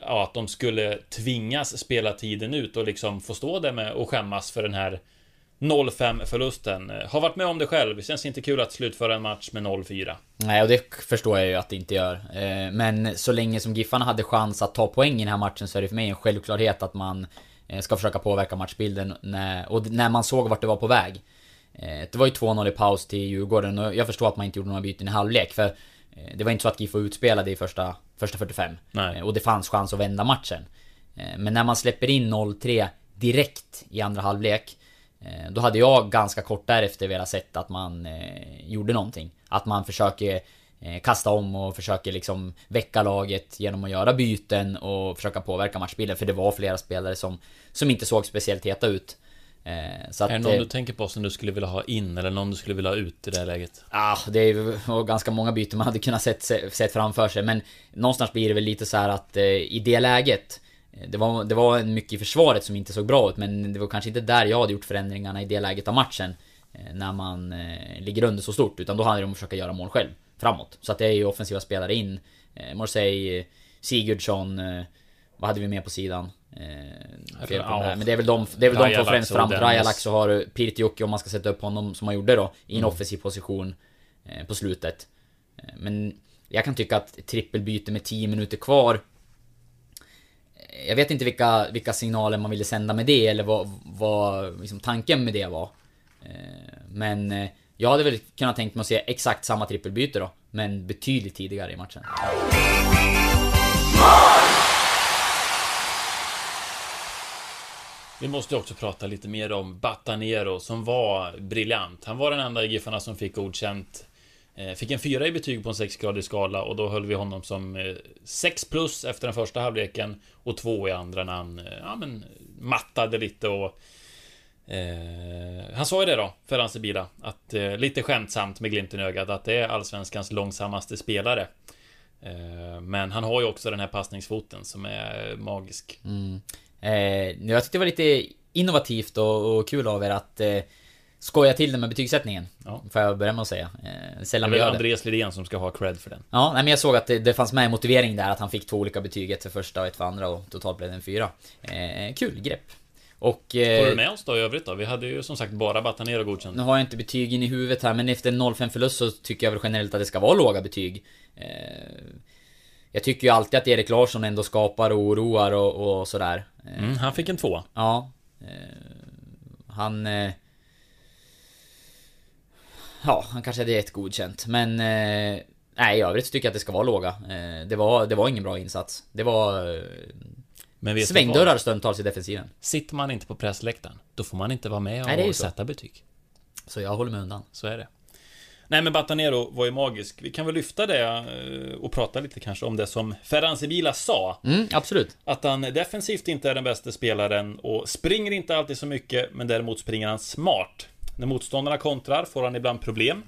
S2: Ja, att de skulle tvingas spela tiden ut och liksom få stå där med och skämmas för den här 0-5 förlusten. Har varit med om det själv. Det känns inte kul att slutföra en match med 0-4.
S3: Nej, och det förstår jag ju att det inte gör. Eh, men så länge som Giffarna hade chans att ta poäng i den här matchen så är det för mig en självklarhet att man eh, ska försöka påverka matchbilden och när man såg vart det var på väg. Eh, det var ju 2-0 i paus till Djurgården och jag förstår att man inte gjorde några byten i halvlek för det var inte så att GIF var utspelade i första, första 45.
S2: Nej.
S3: Eh, Och det fanns chans att vända matchen. Eh, Men när man släpper in 0-3 direkt i andra halvlek eh, Då hade jag ganska kort därefter velat sett att man eh, gjorde någonting. Att man försöker eh, kasta om och försöker liksom väcka laget genom att göra byten och försöka påverka matchbilden. För det var flera spelare som, som inte såg speciellt heta ut. Eh, Så att,
S2: Är det någon
S3: eh,
S2: du tänker på som du skulle vilja ha in eller någon du skulle vilja ha ut i det här läget?
S3: Ah, det är ganska många byten man hade kunnat sett, sett framför sig men Någonstans blir det väl lite så här att eh, i det läget det var, det var mycket i försvaret som inte såg bra ut men det var kanske inte där jag hade gjort förändringarna i det läget av matchen När man ligger under så stort utan då handlar det om att försöka göra mål själv Framåt. Så att det är ju offensiva spelare in Morsey, Sigurdsson Vad hade vi med på sidan? Eh, fel på
S2: Ja.
S3: Men det är väl de, det är väl de två främst.
S2: Dennis.
S3: Rajalax så har du Pirtiukki om man ska sätta upp honom som man gjorde då I en
S2: Mm.
S3: offensiv position eh, På slutet Eh, Men jag kan tycka att trippelbyte med 10 minuter kvar eh, Jag vet inte vilka, vilka signaler man ville sända med det eller vad, vad liksom tanken med det var Eh, Men jag hade väl kunnat tänkt mig att se exakt samma trippelbyte då Men betydligt tidigare i matchen
S2: Vi måste också prata lite mer om Batanero som var briljant. Han var den enda i Giffarna som fick godkänt. Eh, fick en fyra i betyg på en sexgradig skala och då höll vi honom som eh, 6 plus efter den första halvleken och två i andra när han eh, ja, men, mattade lite och eh, Han sa ju det då, Ferran Sibila, att eh, lite skämtsamt med glimten i ögat att det är Allsvenskans långsammaste spelare. Eh, men han har ju också den här passningsfoten som är magisk.
S3: Mm. Eh, jag tyckte det var lite innovativt och, och kul av er att eh, skoja till det med betygssättningen.
S2: Ja.
S3: Får jag börja med att säga. Eh,
S2: Det är
S3: sällan
S2: väl. Andreas Lidén som ska ha cred för den.
S3: Ja, nej, men jag såg att det, det fanns med i motivering där att han fick två olika betyg. Ett för första och ett för andra och totalt blev det en fyra. Eh, kul grepp. Och... Eh,
S2: Får du med oss då i övrigt då? Vi hade ju som sagt bara Batanero godkänd.
S3: Nu har jag inte betygen i huvudet här men efter en 0-5 förlust så tycker jag väl generellt att det ska vara låga betyg. Eh, jag tycker ju alltid att Erik Larsson ändå skapar och oroar och, och sådär. Eh,
S2: Mm, han fick en två.
S3: Ja. Eh, han... Eh, ja, han kanske hade ett godkänt. Men... Nej, i övrigt tycker jag att det ska vara låga. Det, var, det var ingen bra insats. Det var...
S2: Men
S3: svängdörrar stundtals i defensiven.
S2: Sitter man inte på pressläktaren, då får man inte vara med
S3: Nej,
S2: och
S3: så.
S2: sätta betyg.
S3: Så jag håller mig undan.
S2: Så är det. Nej men Batanero var ju magisk. Vi kan väl lyfta det eh, och prata lite kanske om det som Ferran Sibila sa.
S3: Mm, absolut.
S2: Att han defensivt inte är den bästa spelaren och springer inte alltid så mycket, men däremot springer han smart. När motståndarna kontrar får han ibland problem.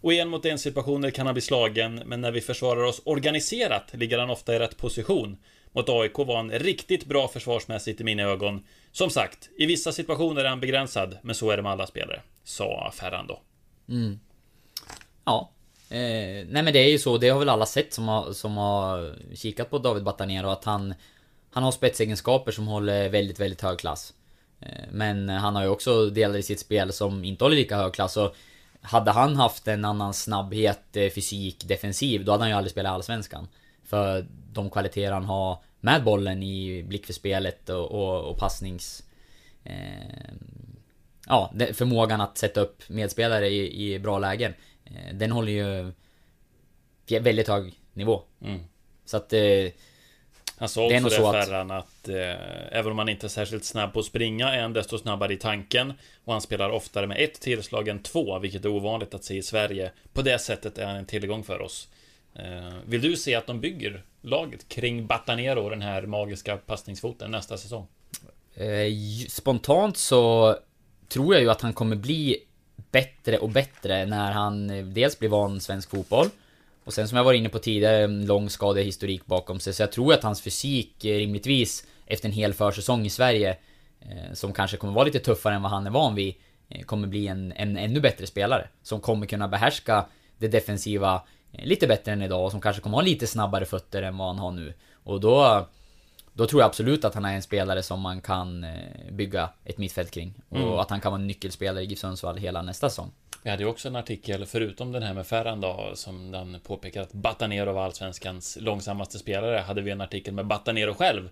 S2: Och i en mot en situationer kan han bli slagen, men när vi försvarar oss organiserat ligger han ofta i rätt position. Mot AIK var han riktigt bra försvarsmässigt i mina ögon. Som sagt, i vissa situationer är han begränsad, men så är det med alla spelare. Sa Ferran då.
S3: Mm. Ja. Eh, nej men det är ju så, det har väl alla sett som har, som har kikat på David Batanero att han Han har spetsegenskaper som håller väldigt, väldigt hög klass. Eh, men han har ju också delar i sitt spel som inte håller lika hög klass och Hade han haft en annan snabbhet, eh, fysik, defensiv, då hade han ju aldrig spelat i Allsvenskan. För de kvaliteter han har med bollen i blick för spelet och, och, och passnings... Eh, ja, förmågan att sätta upp medspelare i, i bra lägen. Eh, Den håller ju väldigt hög nivå.
S2: Mm.
S3: Så att...
S2: Han sa
S3: Det är
S2: också
S3: nog
S2: det,
S3: så att-
S2: Ferran, att eh, även om han inte är särskilt snabb på att springa är han desto snabbare i tanken. Och han spelar oftare med ett tillslag än två, vilket är ovanligt att se i Sverige. På det sättet är han en tillgång för oss. Eh, vill du se att de bygger laget kring Batanero, den här magiska passningsfoten, nästa säsong?
S3: Eh, spontant så tror jag ju att han kommer bli bättre och bättre när han eh, dels blir van svensk fotboll och sen som jag var inne på tidigare, en lång skadehistorik bakom sig. Så jag tror att hans fysik eh, rimligtvis efter en hel försäsong i Sverige eh, som kanske kommer vara lite tuffare än vad han är van vid kommer bli en, en ännu bättre spelare. Som kommer kunna behärska det defensiva lite bättre än idag och som kanske kommer ha lite snabbare fötter än vad han har nu. Och då då tror jag absolut att han är en spelare som man kan eh, bygga ett mittfält kring. Och
S2: Mm.
S3: att han kan vara en nyckelspelare i GIF Sundsvall hela nästa säsong.
S2: Vi hade ju också en artikel, förutom den här med Ferran då, som den påpekar att Batanero var allsvenskans långsammaste spelare, hade vi en artikel med Batanero själv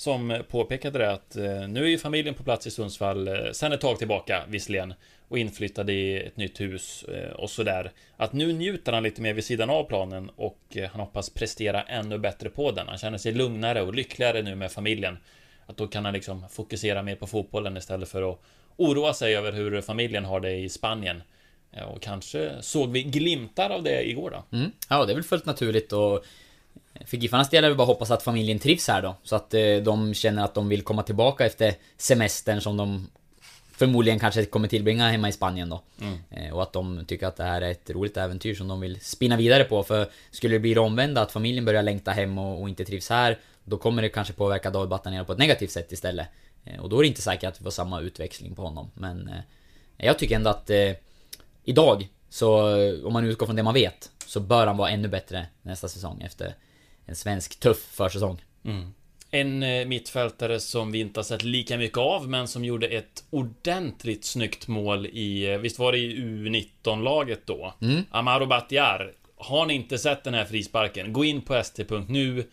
S2: som påpekade det att eh, nu är ju familjen på plats i Sundsvall eh, sen ett tag tillbaka visserligen och inflyttade i ett nytt hus eh, och sådär. Att nu njuter han lite mer vid sidan av planen och han hoppas prestera ännu bättre på den. Han känner sig lugnare och lyckligare nu med familjen. Att då kan han liksom fokusera mer på fotbollen istället för att oroa sig över hur familjen har det i Spanien. Och kanske såg vi glimtar av det igår då.
S3: Mm. Ja, det är väl fullt naturligt och för Giffarnas del är det bara att hoppas att familjen trivs här då. Så att eh, de känner att de vill komma tillbaka efter semestern som de förmodligen kanske kommer tillbringa hemma i Spanien då. Eh, och att de tycker att det här är ett roligt äventyr som de vill spinna vidare på. För skulle det bli det omvända, att familjen börjar längta hem och, och inte trivs här, då kommer det kanske påverka David Batanero på ett negativt sätt istället. Eh, och då är det inte säkert att vi får samma utväxling på honom. Men jag tycker ändå att eh, idag, så om man utgår från det man vet, så bör han vara ännu bättre nästa säsong efter en svensk tuff försäsong.
S2: En eh, mittfältare som vi inte har sett lika mycket av, men som gjorde ett ordentligt snyggt mål i, eh, visst var det i U19-laget då? Amaro Batiar. Har ni inte sett den här frisparken, gå in på st.nu.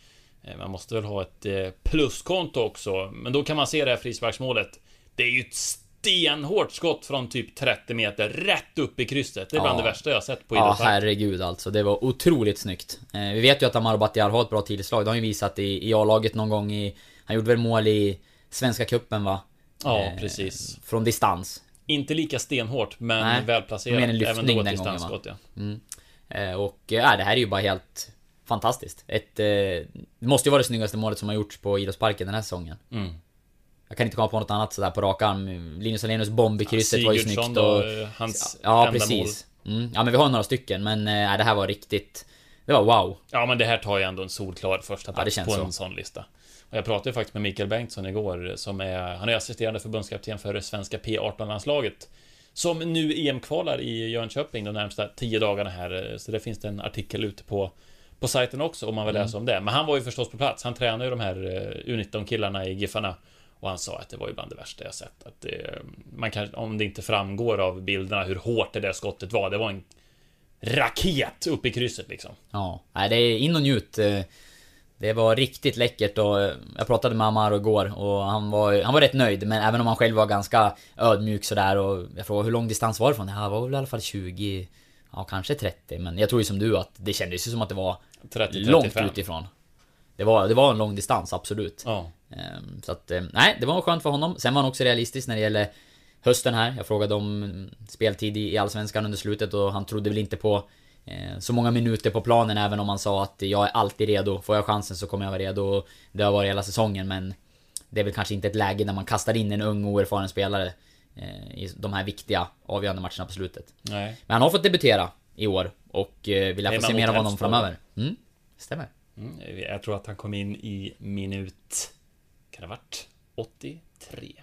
S2: Eh, Man måste väl ha ett pluskonto också, men då kan man se det här frisparksmålet. Det är ju ett stenhårt skott från typ 30 meter, rätt upp i krysset. Det är bland
S3: Ja.
S2: det värsta jag sett på
S3: Ja,
S2: idrottspark.
S3: herregud alltså. Det var otroligt snyggt. Eh, vi vet ju att Amaro Batiar har ett bra tillslag. Det har han ju visat i, i A-laget någon gång i... Han gjorde väl mål i Svenska Cupen va?
S2: Ja,
S3: Eh,
S2: precis.
S3: Från distans.
S2: Inte lika stenhårt, men
S3: Nej,
S2: välplacerat.
S3: mer en lyftning
S2: Även då
S3: den gången,
S2: distansskott, ja.
S3: Eh, och äh, det här är ju bara helt fantastiskt. Ett... Eh, det måste ju vara det snyggaste målet som har gjorts på idrottsparken den här säsongen.
S2: Mm.
S3: Jag kan inte komma på något annat sådär på rak arm. Linus Alenius bomb i krysset var ju snyggt och...
S2: eh, hans
S3: Ja, precis. Mm. Ja men vi har några stycken men äh, det här var riktigt... Det var wow.
S2: Ja, men det här tar ju ändå en solklar första
S3: Ja,
S2: plats
S3: känns
S2: på
S3: så.
S2: en sån lista. Och jag pratade ju faktiskt med Mikael Bengtsson igår, som är, han är assisterande förbundskapten för det svenska P18-landslaget. Som nu EM-kvalar i Jönköping de närmsta tio dagarna här, så det finns det en artikel ute på på sajten också om man vill
S3: Mm.
S2: läsa om det. Men han var ju förstås på plats. Han tränar ju de här eh, U19-killarna i Giffarna. Och han sa att det var ju bland det värsta jag sett. Att det, man kan, om det inte framgår av bilderna hur hårt det där skottet var. Det var en raket upp i krysset liksom.
S3: Ja, nej det är in och njut. Det var riktigt läckert och eh, jag pratade med Amaro igår och han var, han var rätt nöjd men även om han själv var ganska ödmjuk sådär och jag frågade hur lång distans var det från? Det här var väl i alla fall 20, ja kanske 30 men jag tror ju som du att det kändes ju som att det var
S2: 30-35.
S3: långt utifrån. Det var, det var en lång distans, absolut.
S2: Ja.
S3: Ehm, Så att, eh, nej, det var skönt för honom. Sen var han också realistisk när det gäller hösten här. Jag frågade om mm, speltid i Allsvenskan under slutet och han trodde väl inte på eh, så många minuter på planen även om han sa att jag är alltid redo. Får jag chansen så kommer jag vara redo. Det har varit hela säsongen men det är väl kanske inte ett läge när man kastar in en ung oerfaren spelare eh, i de här viktiga avgörande matcherna på slutet.
S2: Nej.
S3: Men han har fått debutera i år och eh, vi lär få se mer av honom framöver. Mm, stämmer.
S2: Mm, jag tror att han kom in i minut... Kan det ha varit? 83?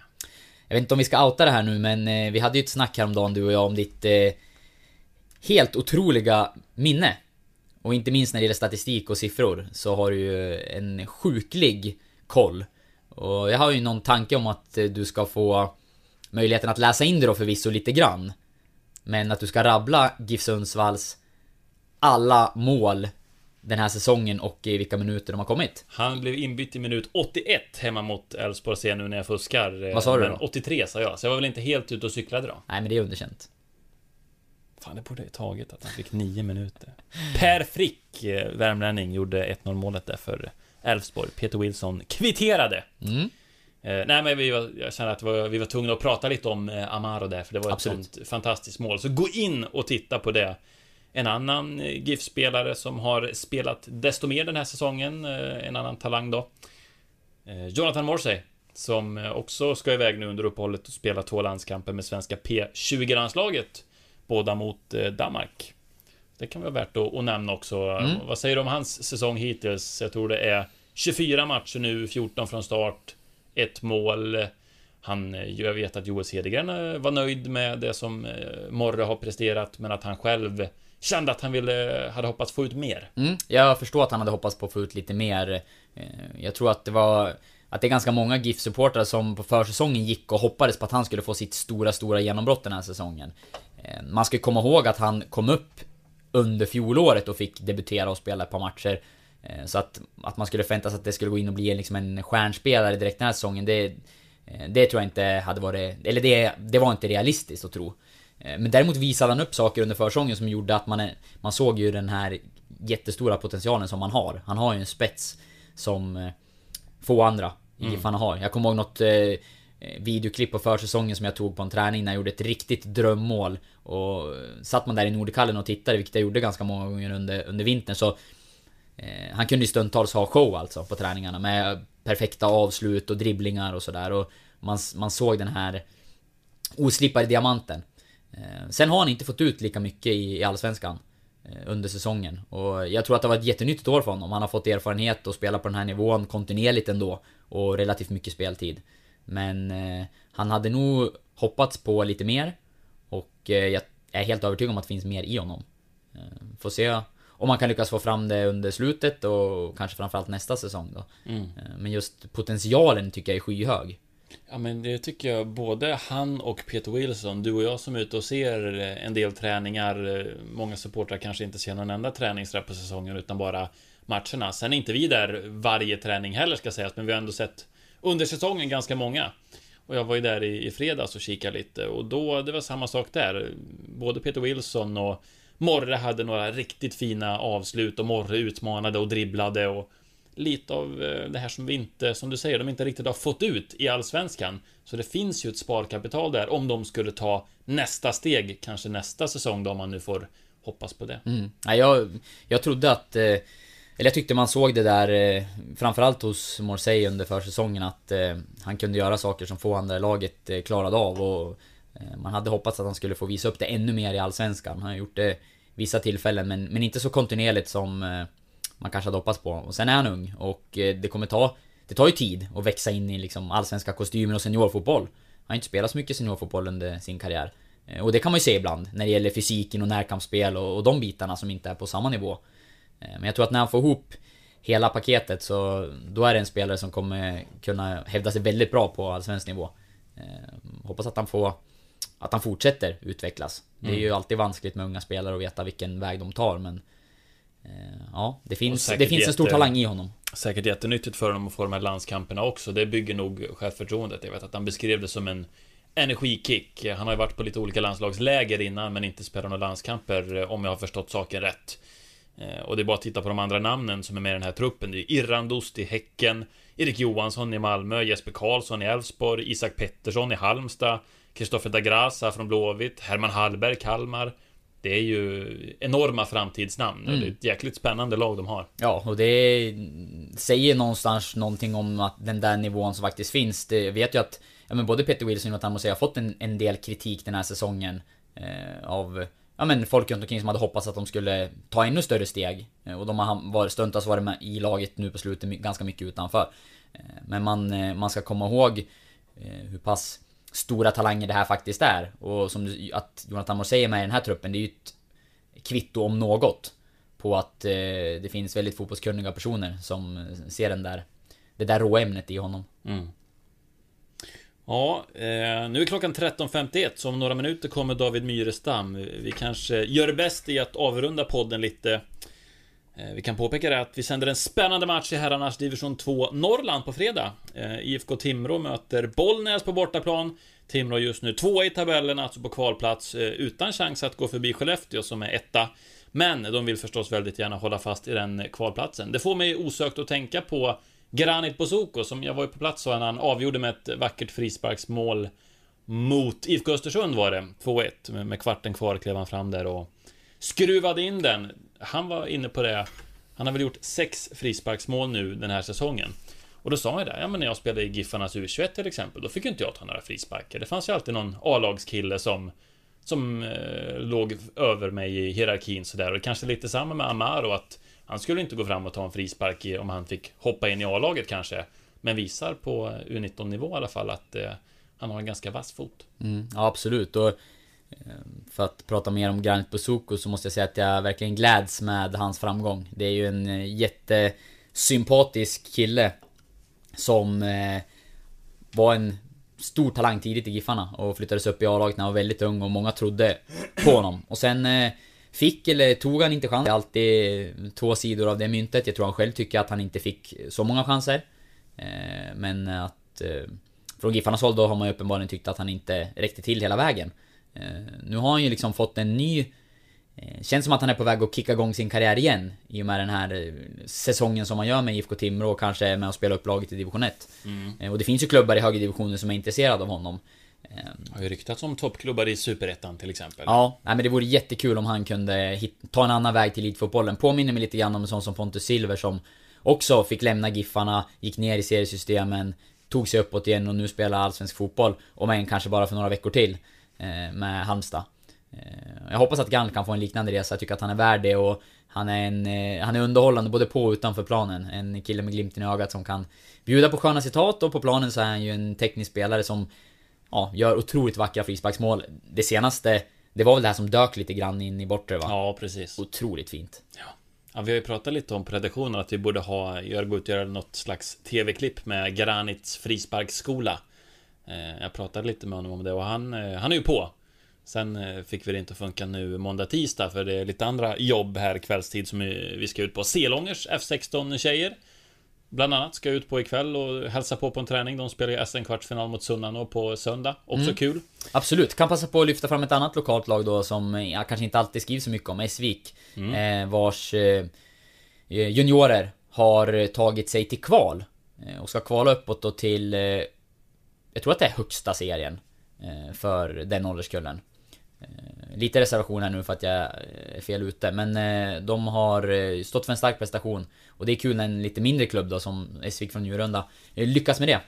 S3: Jag vet inte om vi ska outa det här nu men eh, vi hade ju ett snack häromdagen du och jag om ditt eh, helt otroliga minne. Och inte minst när det gäller statistik och siffror så har du ju en sjuklig koll. Och jag har ju någon tanke om att eh, du ska få möjligheten att läsa in det då förvisso lite grann. Men att du ska rabbla GIF Sundsvalls alla mål den här säsongen och i vilka minuter de har kommit.
S2: Han blev inbytt i minut 81 hemma mot Elfsborg ser nu när jag fuskar.
S3: Vad sa du då?
S2: 83 sa jag, så jag var väl inte helt ute och cyklade då.
S3: Nej men det är underkänt.
S2: Fan, det borde jag tagit att han fick 9 minuter. Per Frick, eh, värmlänning, gjorde 1-0 målet där för Elfsborg. Peter Wilson kvitterade.
S3: Mm.
S2: Eh, nej men vi var, jag känner att var, vi var tvungna att prata lite om eh, Amaro där, för det var ett
S3: Absolut.
S2: sånt fantastiskt mål. Så gå in och titta på det. En annan eh, GIF-spelare som har spelat desto mer den här säsongen, eh, en annan talang då. Eh, Jonathan Morsey, som också ska iväg nu under uppehållet och spela två landskamper med svenska P20-landslaget. Båda mot Danmark. Det kan vara värt att, nämna också.
S3: Mm.
S2: Vad säger du om hans säsong hittills? Jag tror det är 24 matcher nu, 14 från start, ett mål. Han, jag vet att Joel Cedergren var nöjd med det som Morre har presterat, men att han själv kände att han ville, hade hoppats få ut mer.
S3: Mm, jag förstår att han hade hoppats på att få ut lite mer. Eh, jag tror att det var... Att det är ganska många GIF-supportrar som på försäsongen gick och hoppades på att han skulle få sitt stora, stora genombrott den här säsongen. Eh, man ska komma ihåg att han kom upp under fjolåret och fick debutera och spela ett par matcher. Eh, så att, att man skulle förvänta sig att det skulle gå in och bli liksom en stjärnspelare direkt den här säsongen, det, det tror jag inte hade varit... Eller det, det var inte realistiskt att tro. Eh, Men däremot visade han upp saker under försäsongen som gjorde att man, man såg ju den här jättestora potentialen som han har. Han har ju en spets som eh, få andra i Giffarna har. Jag kommer ihåg något eh, videoklipp på försäsongen som jag tog på en träning när jag gjorde ett riktigt drömmål. Och satt man där i Nordkallen och tittade, vilket jag gjorde ganska många gånger under, under vintern, så Eh, han kunde ju stundtals ha show alltså på träningarna med perfekta avslut och dribblingar och sådär och man, man såg den här oslipade diamanten. Eh, sen har han inte fått ut lika mycket i, Allsvenskan eh, under säsongen och jag tror att det var ett jättenyttigt år för honom. Han har fått erfarenhet och spela på den här nivån kontinuerligt ändå och relativt mycket speltid. Men eh, han hade nog hoppats på lite mer och eh, jag är helt övertygad om att det finns mer i honom. Eh, Får se om man kan lyckas få fram det under slutet och kanske framförallt nästa säsong då.
S2: Mm.
S3: Men just potentialen tycker jag är skyhög.
S2: Ja men det tycker jag både han och Peter Wilson, du och jag som är ute och ser eh, en del träningar eh, Många supportrar kanske inte ser någon enda träningsrätt på säsongen utan bara matcherna. Sen är inte vi där varje träning heller ska sägas men vi har ändå sett under säsongen ganska många. Och jag var ju där i, i fredags och kikade lite och då, det var samma sak där. Både Peter Wilson och Morre hade några riktigt fina avslut och Morre utmanade och dribblade och lite av eh, det här som vi inte, som du säger, de inte riktigt har fått ut i Allsvenskan. Så det finns ju ett sparkapital där om de skulle ta nästa steg, kanske nästa säsong då, om man nu får hoppas på det.
S3: Mm. Jag, jag trodde att... eh, Eller jag tyckte man såg det där eh, Framförallt hos Morsey under försäsongen att eh, Han kunde göra saker som få andra i laget eh, klarade av och eh, Man hade hoppats att han skulle få visa upp det ännu mer i Allsvenskan. Han har gjort det vissa tillfällen men, men inte så kontinuerligt som eh, man kanske hade hoppats på. Och sen är han ung och eh, det kommer ta Det tar ju tid att växa in i liksom allsvenska kostymer och seniorfotboll. Han har inte spelat så mycket seniorfotboll under sin karriär. Eh, Och det kan man ju se ibland när det gäller fysiken och närkampsspel och, och de bitarna som inte är på samma nivå. Eh, Men jag tror att när han får ihop hela paketet så då är det en spelare som kommer kunna hävda sig väldigt bra på allsvensk nivå. Hoppas att han får att han fortsätter utvecklas. Det är ju alltid vanskligt med unga spelare att veta vilken väg de tar men Ja, det finns, det finns en stor
S2: jätte-
S3: talang i honom.
S2: Säkert jättenyttigt för honom att få de här landskamperna också. Det bygger nog självförtroendet. Jag vet att han beskrev det som en energikick. Han har ju varit på lite olika landslagsläger innan men inte spelat några landskamper eh, om jag har förstått saken rätt. Eh, Och det är bara att titta på de andra namnen som är med i den här truppen. Det är Irran Dost i Häcken, Erik Johansson i Malmö, Jesper Karlsson i Elfsborg, Isak Pettersson i Halmstad, Kristoffer da Graça från Blåvitt, Herman Hallberg, Kalmar. Det är ju enorma framtidsnamn. och Det är ett jäkligt spännande lag de har.
S3: Ja, och det säger någonstans någonting om att den där nivån som faktiskt finns. Det vet ju att ja, men både Peter Wilson och Jonathan Mossé har fått en, en del kritik den här säsongen. Eh, av ja, men folk runt omkring som hade hoppats att de skulle ta ännu större steg. Eh, och de har varit, stundtals varit med i laget nu på slutet ganska mycket utanför. Eh, men man, eh, man ska komma ihåg hur pass stora talanger det här faktiskt är. Och som du, att Jonathan Morse är med i den här truppen, det är ju ett kvitto om något. På att eh, det finns väldigt fotbollskunniga personer som ser den där, det där råämnet i honom. Mm.
S2: Ja, eh, nu är klockan 13.51 så om några minuter kommer David Myrestam. Vi kanske gör bäst i att avrunda podden lite. Eh, vi kan påpeka det att vi sänder en spännande match i herrarnas division 2 Norrland på fredag. Eh, IFK Timrå möter Bollnäs på bortaplan. Timrå just nu tvåa i tabellen, alltså på kvalplats, eh, utan chans att gå förbi Skellefteå som är etta. Men de vill förstås väldigt gärna hålla fast i den kvalplatsen. Det får mig osökt att tänka på Granit Bozoko som jag var ju på plats och han avgjorde med ett vackert frisparksmål mot IFK Östersund var det, 2-1. Med kvarten kvar klev han fram där och skruvade in den. Han var inne på det. Han har väl gjort sex frisparksmål nu den här säsongen. Och då sa han ju det, ja men när jag spelade i Giffarnas U21 till exempel, då fick ju inte jag ta några frisparker Det fanns ju alltid någon A-lagskille som som eh, låg över mig i hierarkin sådär. Och kanske lite samma med Amaro att han skulle inte gå fram och ta en frispark i, om han fick hoppa in i A-laget kanske. Men visar på U19-nivå i alla fall att eh, han har en ganska vass fot.
S3: Mm, ja, absolut. Och eh, för att prata mer om Granit Bozoko så måste jag säga att jag verkligen gläds med hans framgång. Det är ju en eh, jättesympatisk kille som eh, var en stor talang tidigt i Giffarna och flyttades upp i A-laget när han var väldigt ung och många trodde på honom. Och sen eh, fick eller tog han inte chansen. Det är alltid eh, två sidor av det myntet. Jag tror han själv tycker att han inte fick så många chanser. Eh, men att... Eh, från Giffarnas håll då har man ju uppenbarligen tyckt att han inte räckte till hela vägen. Eh, nu har han ju liksom fått en ny... Eh, känns som att han är på väg att kicka igång sin karriär igen. I och med den här eh, säsongen som han gör med IFK Timrå och kanske med och spela upp laget i division 1. Eh, Och det finns ju klubbar i högre divisioner som är intresserade av honom. Eh,
S2: Har ju ryktats om toppklubbar i Superettan till exempel.
S3: Ja, nej, men det vore jättekul om han kunde ta en annan väg till elitfotbollen. Påminner mig lite grann om en sån som Pontus Silver som också fick lämna Giffarna, gick ner i seriesystemen, tog sig uppåt igen och nu spelar allsvensk fotboll. Om än kanske bara för några veckor till. Eh, med Halmstad. Eh, jag hoppas att Gant kan få en liknande resa. Jag tycker att han är värd det och han är, en, eh, han är underhållande både på och utanför planen. En kille med glimten i ögat som kan bjuda på sköna citat och på planen så är han ju en teknisk spelare som ja, gör otroligt vackra frisparksmål. Det senaste, det var väl det här som dök lite grann in i bortre va?
S2: Ja, precis.
S3: Otroligt fint.
S2: Ja, vi har ju pratat lite om predaktionen, att vi borde ha, göra, gå ut och göra något slags TV-klipp med Granits frisparksskola. Eh, Jag pratade lite med honom om det och han, eh, han är ju på. Sen eh, fick vi det inte att funka nu måndag, tisdag för det är lite andra jobb här kvällstid som vi ska ut på. Selångers F16 tjejer Bland annat ska ut på ikväll och hälsa på på en träning. De spelar ju SM-kvartsfinal mot Sunnanå på söndag. Också kul.
S3: Absolut, kan passa på att lyfta fram ett annat lokalt lag då som jag kanske inte alltid skrivs så mycket om, Esvik. Eh, vars juniorer har tagit sig till kval. Och ska kvala uppåt då till... Eh, jag tror att det är högsta serien. Eh, för den ålderskullen. Eh, lite reservation här nu för att jag är fel ute, men eh, de har eh, stått för en stark prestation. Och det är kul när en lite mindre klubb då, som Esvik från Njurunda, eh, lyckas med det.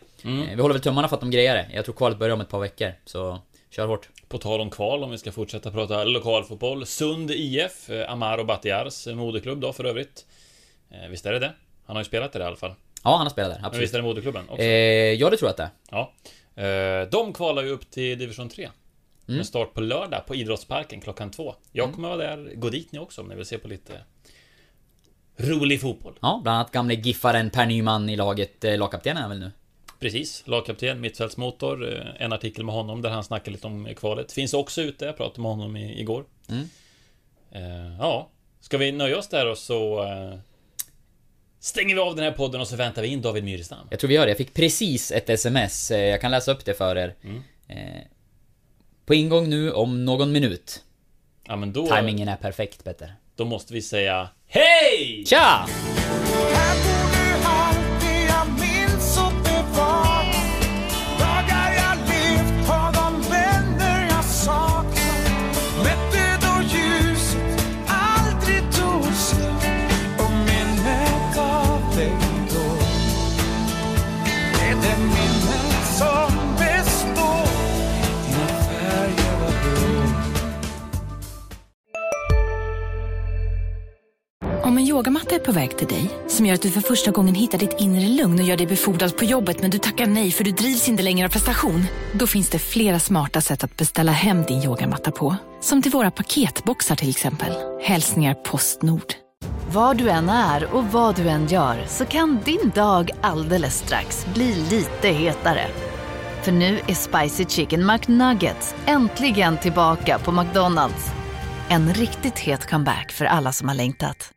S3: Eh, vi håller väl tummarna för att de grejar det. Jag tror kvalet börjar om ett par veckor, så kör hårt.
S2: På tal om kval, om vi ska fortsätta prata lokalfotboll. Sund IF, eh, Amaro Batiars moderklubb då för övrigt. Eh, Visst är det det? Han har ju spelat i det i alla fall.
S3: Ja, han har spelat där,
S2: Men
S3: absolut.
S2: visst är det moderklubben också?
S3: Eh, ja, det tror jag att det är.
S2: Ja. Eh, De kvalar ju upp till division 3.
S3: Mm.
S2: Med start på lördag på Idrottsparken klockan två. Jag kommer vara där. Gå dit ni också om ni vill se på lite rolig fotboll.
S3: Ja, bland annat gamle giffaren Per Nyman i laget, eh, lagkapten är väl nu?
S2: Precis, lagkapten, mittfältsmotor. eh, En artikel med honom där han snackar lite om kvalet. Finns också ute, jag pratade med honom i, igår.
S3: Mm.
S2: Eh, ja, ska vi nöja oss där och så eh, stänger vi av den här podden och så väntar vi in David Myrestam.
S3: Jag tror vi gör det. Jag fick precis ett sms, eh, jag kan läsa upp det för er.
S2: Mm.
S3: Eh, på ingång nu om någon minut.
S2: Ja men då,
S3: Timingen är perfekt, Petter.
S2: då måste vi säga Hej!
S3: Tja!
S6: Yogamatta är på väg till dig, som gör att du för första gången hittar ditt inre lugn och gör dig befordrad på jobbet men du tackar nej för du drivs inte längre av prestation. Då finns det flera smarta sätt att beställa hem din yogamatta på. Som till våra paketboxar till exempel. Hälsningar Postnord.
S5: Var du än är och vad du än gör så kan din dag alldeles strax bli lite hetare. För nu är Spicy Chicken McNuggets äntligen tillbaka på McDonalds. En riktigt het comeback för alla som har längtat.